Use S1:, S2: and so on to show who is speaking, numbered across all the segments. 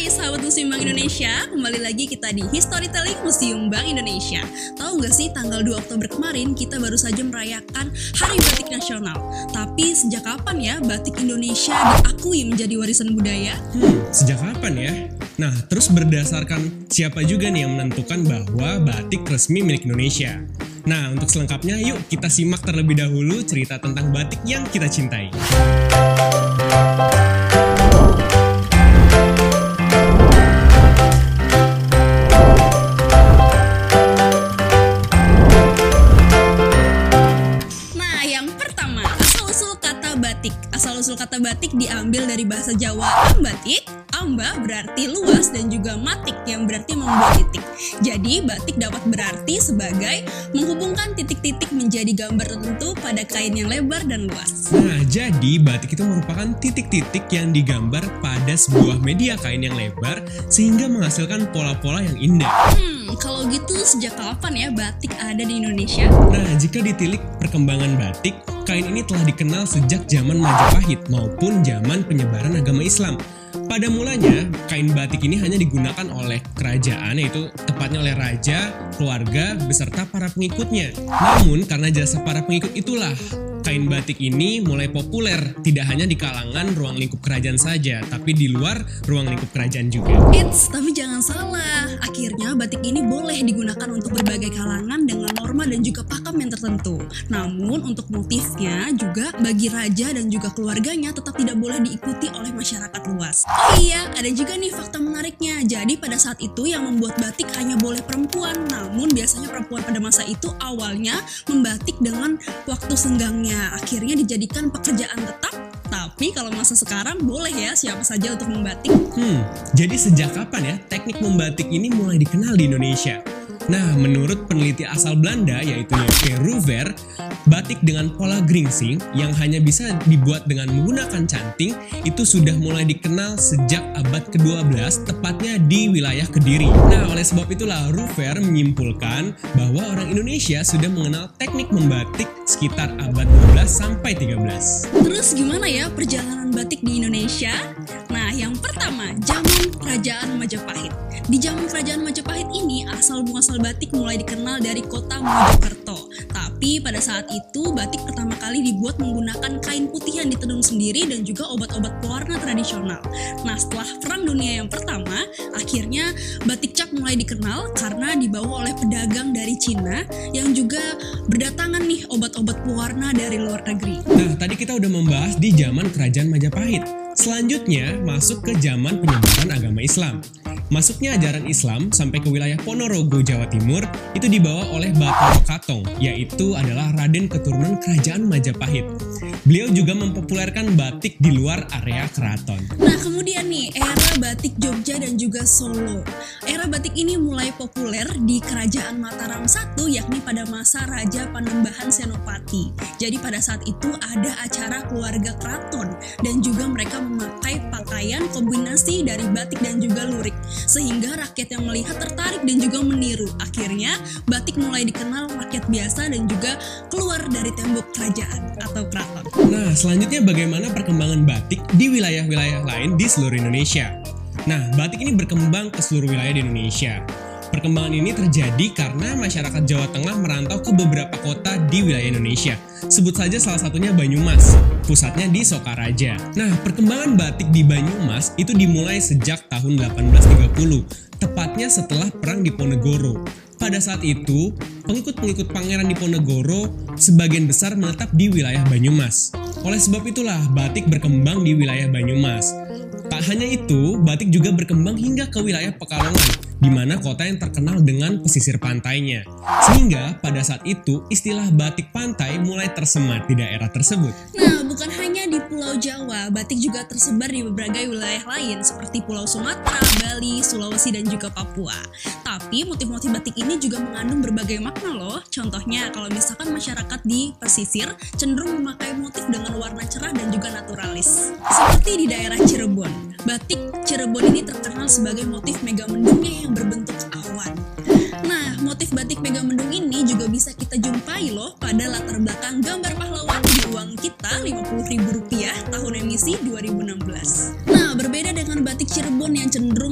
S1: Hai sahabat Museum Bank Indonesia, kembali lagi kita di Historytelling Museum Bank Indonesia. Tahu nggak sih tanggal 2 Oktober kemarin kita baru saja merayakan Hari Batik Nasional. Tapi sejak kapan ya batik Indonesia diakui menjadi warisan budaya?
S2: Hmm, sejak kapan ya? Nah, terus berdasarkan siapa juga nih yang menentukan bahwa batik resmi milik Indonesia? Nah, untuk selengkapnya yuk kita simak terlebih dahulu cerita tentang batik yang kita cintai.
S1: Batik. Asal-usul kata batik diambil dari bahasa Jawa ambatik, amba berarti luas dan juga matik yang berarti membuat titik. Jadi, batik dapat berarti sebagai menghubungkan titik-titik menjadi gambar tertentu pada kain yang lebar dan luas.
S2: Nah, jadi batik itu merupakan titik-titik yang digambar pada sebuah media kain yang lebar sehingga menghasilkan pola-pola yang indah.
S1: Hmm, kalau gitu sejak kapan ya batik ada di Indonesia?
S2: Nah, jika ditilik perkembangan batik, kain ini telah dikenal sejak zaman Majapahit maupun zaman penyebaran agama Islam. Pada mulanya, kain batik ini hanya digunakan oleh kerajaan, yaitu tepatnya oleh raja, keluarga, beserta para pengikutnya. Namun, karena jasa para pengikut itulah, kain batik ini mulai populer, tidak hanya di kalangan ruang lingkup kerajaan saja, tapi di luar ruang lingkup kerajaan juga.
S1: Eits, tapi jangan salah. Akhirnya batik ini boleh digunakan untuk berbagai kalangan dengan norma dan juga pakam yang tertentu. Namun untuk motifnya juga bagi raja dan juga keluarganya tetap tidak boleh diikuti oleh masyarakat luas. Oh iya, ada juga nih fakta menariknya. Jadi pada saat itu yang membuat batik hanya boleh perempuan. Namun biasanya perempuan pada masa itu awalnya membatik dengan waktu senggangnya. Akhirnya dijadikan pekerjaan tetap tapi kalau masa sekarang boleh ya siapa saja untuk membatik.
S2: Hmm, jadi sejak kapan ya teknik membatik ini mulai dikenal di Indonesia? Nah, menurut peneliti asal Belanda yaitu J.P. Roever, batik dengan pola gringsing yang hanya bisa dibuat dengan menggunakan canting itu sudah mulai dikenal sejak abad ke-12 tepatnya di wilayah Kediri. Nah, oleh sebab itulah Roever menyimpulkan bahwa orang Indonesia sudah mengenal teknik membatik sekitar abad 12 sampai 13.
S1: Terus gimana ya perjalanan batik di Indonesia? Nah, yang pertama, zaman Kerajaan Majapahit. Di zaman Kerajaan Majapahit ini, asal muasal batik mulai dikenal dari kota Mojokerto. Tapi pada saat itu, batik pertama kali dibuat menggunakan kain putih yang ditenun sendiri dan juga obat-obat pewarna tradisional. Nah, setelah Perang Dunia yang pertama, akhirnya batik cap mulai dikenal karena dibawa oleh pedagang dari Cina yang juga berdatangan nih obat-obat pewarna dari luar negeri.
S2: Nah, tadi kita udah membahas di zaman Kerajaan Majapahit. Selanjutnya, masuk ke zaman penyebaran agama Islam. Masuknya ajaran Islam sampai ke wilayah Ponorogo, Jawa Timur itu dibawa oleh Bathara Katong, yaitu adalah Raden keturunan Kerajaan Majapahit. Beliau juga mempopulerkan batik di luar area keraton.
S1: Nah, kemudian nih, era batik Jogja dan juga Solo. Era batik ini mulai populer di Kerajaan Mataram I, yakni pada masa Raja Panembahan Senopati. Jadi pada saat itu ada acara keluarga keraton dan juga mereka memakai kombinasi dari batik dan juga lurik sehingga rakyat yang melihat tertarik dan juga meniru. Akhirnya batik mulai dikenal rakyat biasa dan juga keluar dari tembok kerajaan atau keraton.
S2: Nah, selanjutnya bagaimana perkembangan batik di wilayah-wilayah lain di seluruh Indonesia? Nah, batik ini berkembang ke seluruh wilayah di Indonesia. Perkembangan ini terjadi karena masyarakat Jawa Tengah merantau ke beberapa kota di wilayah Indonesia. Sebut saja salah satunya Banyumas, pusatnya di Sokaraja. Nah, perkembangan batik di Banyumas itu dimulai sejak tahun 1830, tepatnya setelah Perang Diponegoro. Pada saat itu, pengikut-pengikut pangeran Diponegoro sebagian besar menetap di wilayah Banyumas. Oleh sebab itulah batik berkembang di wilayah Banyumas. Tak hanya itu, batik juga berkembang hingga ke wilayah Pekalongan, di mana kota yang terkenal dengan pesisir pantainya. Sehingga pada saat itu istilah batik pantai mulai tersemat di daerah tersebut.
S1: Nah, bukan hanya di Pulau Jawa, batik juga tersebar di berbagai wilayah lain seperti Pulau Sumatera, Bali, Sulawesi, dan juga Papua. Tapi motif-motif batik ini juga mengandung berbagai makna loh. Contohnya, kalau misalkan masyarakat di pesisir cenderung memakai motif dengan warna cerah dan juga naturalis. Seperti di daerah Cirebon. Batik Cirebon ini terkenal sebagai motif megamendungnya yang berbentuk awan. Nah, motif batik megamendung ini juga bisa kita jumpai loh pada latar belakang gambar pahlawan di uang kita Rp50.000 tahun emisi 2016. Nah, berbeda dengan berbatik Cirebon yang cenderung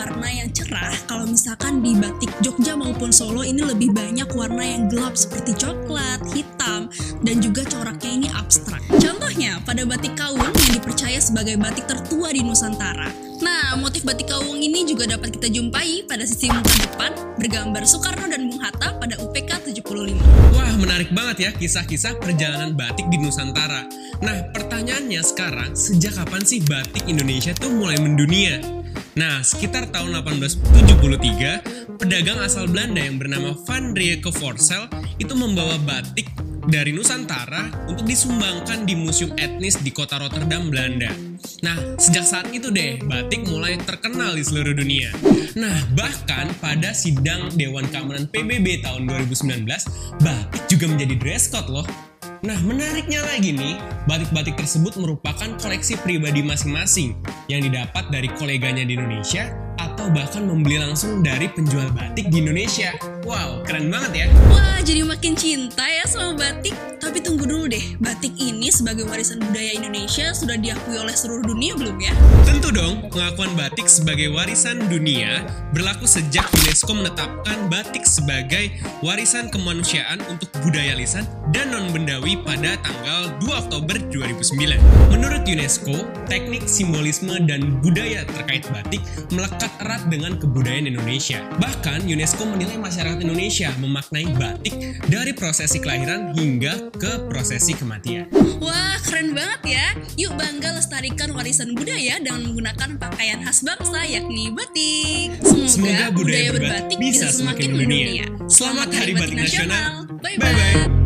S1: warna yang cerah. Kalau misalkan di batik Jogja maupun Solo ini lebih banyak warna yang gelap seperti coklat, hitam, dan juga coraknya ini abstrak. Contohnya pada batik Kawung yang dipercaya sebagai batik tertua di Nusantara. Nah, motif batik Kawung ini juga dapat kita jumpai pada sisi muka depan bergambar Soekarno dan Bung Hatta pada UPK 75.
S2: Wah, menarik banget ya kisah-kisah perjalanan batik di Nusantara. Nah, pertanyaannya sekarang, sejak kapan sih batik Indonesia tuh mulai mendunia? Nah, sekitar tahun 1873, pedagang asal Belanda yang bernama Van Rieke Forsell itu membawa batik dari Nusantara untuk disumbangkan di museum etnis di kota Rotterdam, Belanda. Nah, sejak saat itu deh, batik mulai terkenal di seluruh dunia. Nah, bahkan pada sidang Dewan Keamanan PBB tahun 2019, batik juga menjadi dress code loh. Nah, menariknya lagi nih, batik-batik tersebut merupakan koleksi pribadi masing-masing yang didapat dari koleganya di Indonesia atau bahkan membeli langsung dari penjual batik di Indonesia. Wow, keren banget ya.
S1: Wah, jadi makin cinta ya sama batik. Tapi tunggu dulu deh, batik ini sebagai warisan budaya Indonesia sudah diakui oleh seluruh dunia belum ya?
S2: Tentu dong, pengakuan batik sebagai warisan dunia berlaku sejak UNESCO menetapkan batik sebagai warisan kemanusiaan untuk budaya lisan dan non-bendawi pada tanggal 2 Oktober 2009. Menurut UNESCO, teknik simbolisme dan budaya terkait batik melekat erat dengan kebudayaan Indonesia. Bahkan UNESCO menilai masyarakat Indonesia memaknai batik dari prosesi kelahiran hingga ke prosesi kematian.
S1: Wah, keren banget ya. Yuk bangga lestarikan warisan budaya dengan menggunakan pakaian khas bangsa yakni batik. Semoga,
S2: Semoga budaya
S1: budaya berbatik bisa semakin mendunia.
S2: Selamat Hari Batik Nasional.
S1: Bye-bye.
S2: Bye-bye.